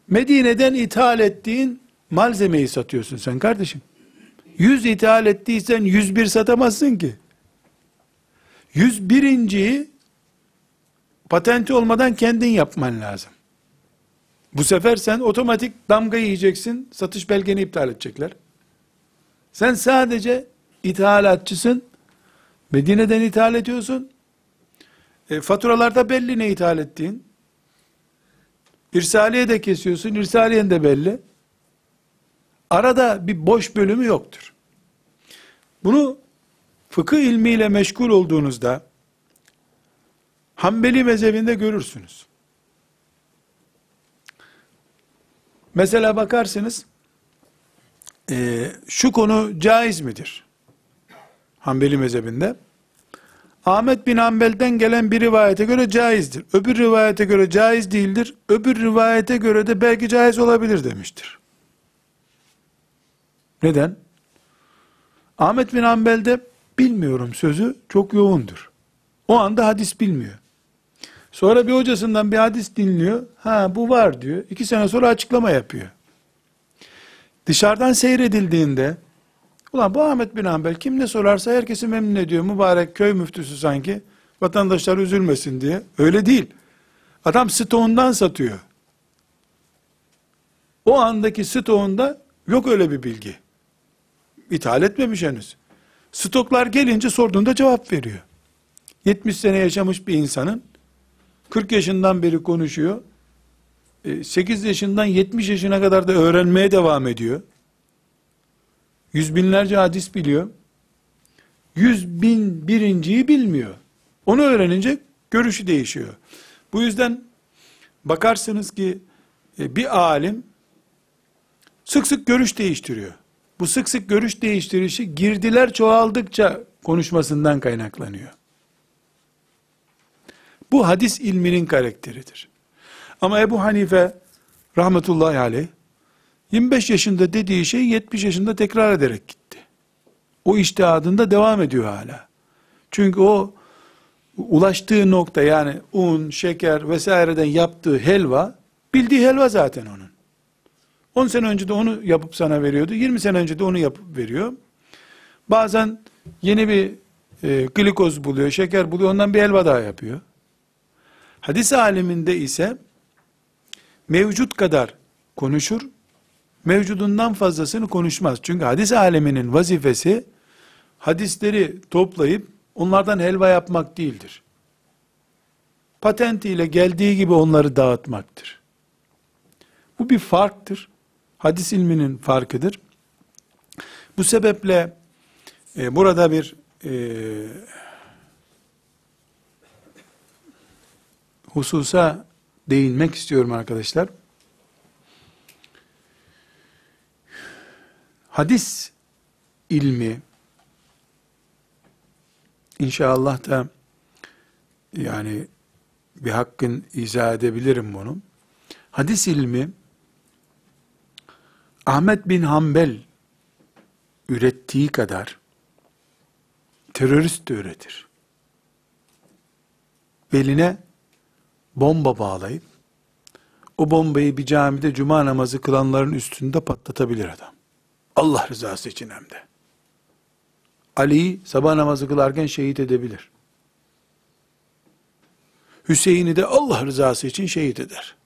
Medine'den ithal ettiğin malzemeyi satıyorsun sen kardeşim. 100 ithal ettiysen 101 satamazsın ki. 101.yi patenti olmadan kendin yapman lazım. Bu sefer sen otomatik damga yiyeceksin, satış belgeni iptal edecekler. Sen sadece ithalatçısın, Medine'den ithal ediyorsun, e, faturalarda belli ne ithal ettiğin, İrsaliye de kesiyorsun, irsaliyen de belli. Arada bir boş bölümü yoktur. Bunu fıkıh ilmiyle meşgul olduğunuzda Hanbeli mezhebinde görürsünüz. Mesela bakarsınız e, şu konu caiz midir? Hanbeli mezhebinde. Ahmet bin Hanbel'den gelen bir rivayete göre caizdir. Öbür rivayete göre caiz değildir. Öbür rivayete göre de belki caiz olabilir demiştir. Neden? Ahmet bin Hanbel'de bilmiyorum sözü çok yoğundur. O anda hadis bilmiyor. Sonra bir hocasından bir hadis dinliyor. Ha bu var diyor. İki sene sonra açıklama yapıyor. Dışarıdan seyredildiğinde ulan bu Ahmet bin Hanbel kim ne sorarsa herkesi memnun ediyor. Mübarek köy müftüsü sanki. Vatandaşlar üzülmesin diye. Öyle değil. Adam stoğundan satıyor. O andaki stoğunda yok öyle bir bilgi. İthal etmemiş henüz. Stoklar gelince sorduğunda cevap veriyor. 70 sene yaşamış bir insanın 40 yaşından beri konuşuyor. 8 e, yaşından 70 yaşına kadar da öğrenmeye devam ediyor. Yüz binlerce hadis biliyor. Yüz bin birinciyi bilmiyor. Onu öğrenince görüşü değişiyor. Bu yüzden bakarsınız ki e, bir alim sık sık görüş değiştiriyor. Bu sık sık görüş değiştirişi girdiler çoğaldıkça konuşmasından kaynaklanıyor. Bu hadis ilminin karakteridir. Ama Ebu Hanife rahmetullahi aleyh 25 yaşında dediği şey 70 yaşında tekrar ederek gitti. O iştihadında devam ediyor hala. Çünkü o ulaştığı nokta yani un, şeker vesaireden yaptığı helva bildiği helva zaten onun. 10 sene önce de onu yapıp sana veriyordu. 20 sene önce de onu yapıp veriyor. Bazen yeni bir e, glikoz buluyor, şeker buluyor, ondan bir helva daha yapıyor. Hadis aleminde ise mevcut kadar konuşur, mevcudundan fazlasını konuşmaz. Çünkü hadis aleminin vazifesi hadisleri toplayıp onlardan helva yapmak değildir. Patentiyle geldiği gibi onları dağıtmaktır. Bu bir farktır. Hadis ilminin farkıdır. Bu sebeple e, burada bir e, hususa değinmek istiyorum arkadaşlar. Hadis ilmi inşallah da yani bir hakkın izah edebilirim bunu. Hadis ilmi Ahmet bin Hanbel ürettiği kadar terörist de üretir. Beline bomba bağlayıp o bombayı bir camide cuma namazı kılanların üstünde patlatabilir adam. Allah rızası için hem de. Ali'yi sabah namazı kılarken şehit edebilir. Hüseyin'i de Allah rızası için şehit eder.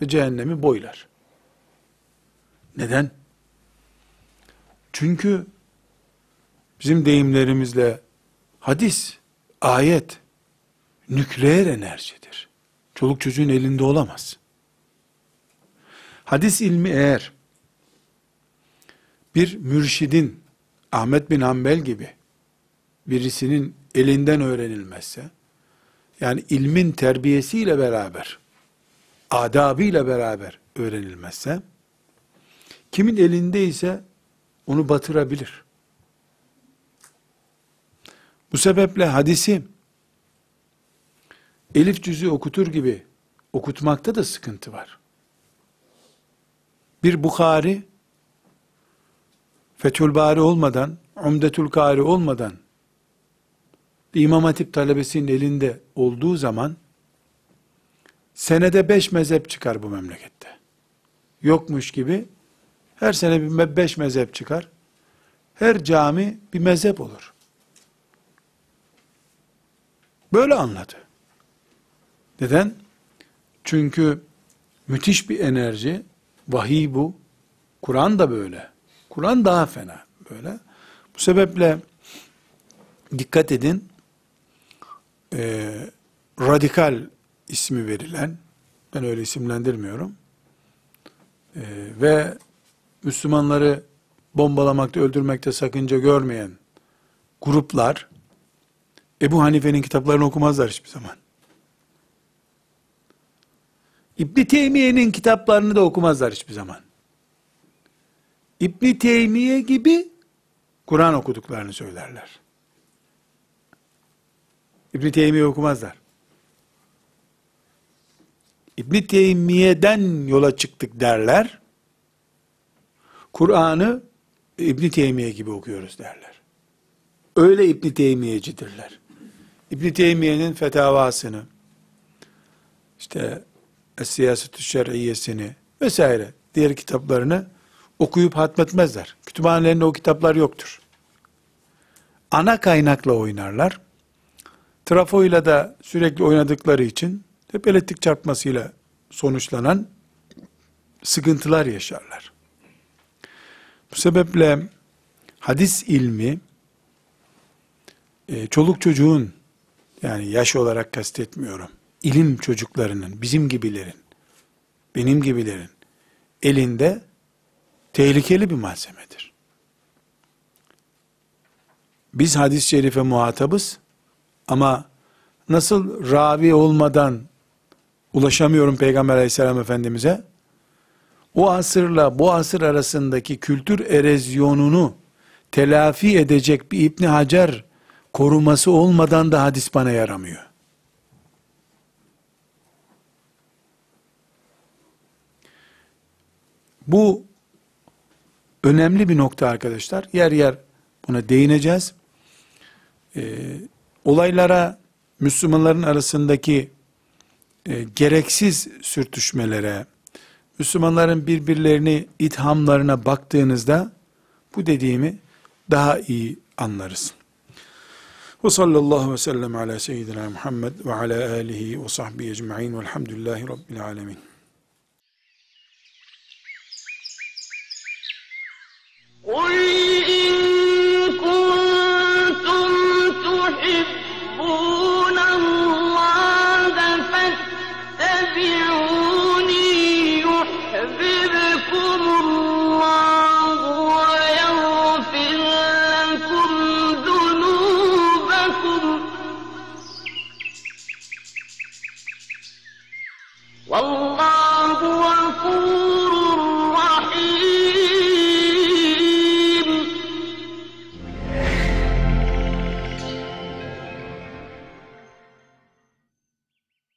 Ve cehennemi boylar. Neden? Çünkü bizim deyimlerimizle hadis, ayet, nükleer enerjidir. Çoluk çocuğun elinde olamaz. Hadis ilmi eğer bir mürşidin Ahmet bin Hanbel gibi birisinin elinden öğrenilmezse yani ilmin terbiyesiyle beraber adabıyla beraber öğrenilmezse, kimin elinde ise onu batırabilir. Bu sebeple hadisi elif cüzü okutur gibi okutmakta da sıkıntı var. Bir Bukhari Fethül Bari olmadan, Umdetül Kari olmadan İmam Hatip talebesinin elinde olduğu zaman senede beş mezhep çıkar bu memlekette. Yokmuş gibi her sene bir beş mezhep çıkar. Her cami bir mezhep olur. Böyle anladı. Neden? Çünkü müthiş bir enerji, vahiy bu. Kur'an da böyle. Kur'an daha fena böyle. Bu sebeple dikkat edin, e, radikal ismi verilen, ben öyle isimlendirmiyorum, e, ve Müslümanları bombalamakta, öldürmekte sakınca görmeyen gruplar, Ebu Hanife'nin kitaplarını okumazlar hiçbir zaman. İbni Teymiye'nin kitaplarını da okumazlar hiçbir zaman. İbni Teymiye gibi Kur'an okuduklarını söylerler. İbni Teymiye okumazlar. İbni Teymiye'den yola çıktık derler. Kur'an'ı İbni Teymiye gibi okuyoruz derler. Öyle İbni Teymiyecidirler. İbni Teymiye'nin fetavasını, işte Es-Siyasetü Şer'iyyesini vesaire diğer kitaplarını okuyup hatmetmezler. Kütüphanelerinde o kitaplar yoktur. Ana kaynakla oynarlar. Trafoyla da sürekli oynadıkları için hep elektrik çarpmasıyla sonuçlanan sıkıntılar yaşarlar. Bu sebeple hadis ilmi e, çoluk çocuğun yani yaş olarak kastetmiyorum. İlim çocuklarının, bizim gibilerin, benim gibilerin elinde tehlikeli bir malzemedir. Biz hadis-i şerife muhatabız ama nasıl ravi olmadan ulaşamıyorum Peygamber aleyhisselam efendimize, o asırla bu asır arasındaki kültür erozyonunu telafi edecek bir İbni Hacer koruması olmadan da hadis bana yaramıyor. Bu önemli bir nokta arkadaşlar. Yer yer buna değineceğiz. Ee, olaylara Müslümanların arasındaki e, gereksiz sürtüşmelere, Müslümanların birbirlerini ithamlarına baktığınızda bu dediğimi daha iyi anlarız. Ve sallallahu ve sellem ala seyyidina Muhammed ve ala alihi ve sahbihi ecma'in velhamdülillahi rabbil alemin. قل إن كنتم تحبون والله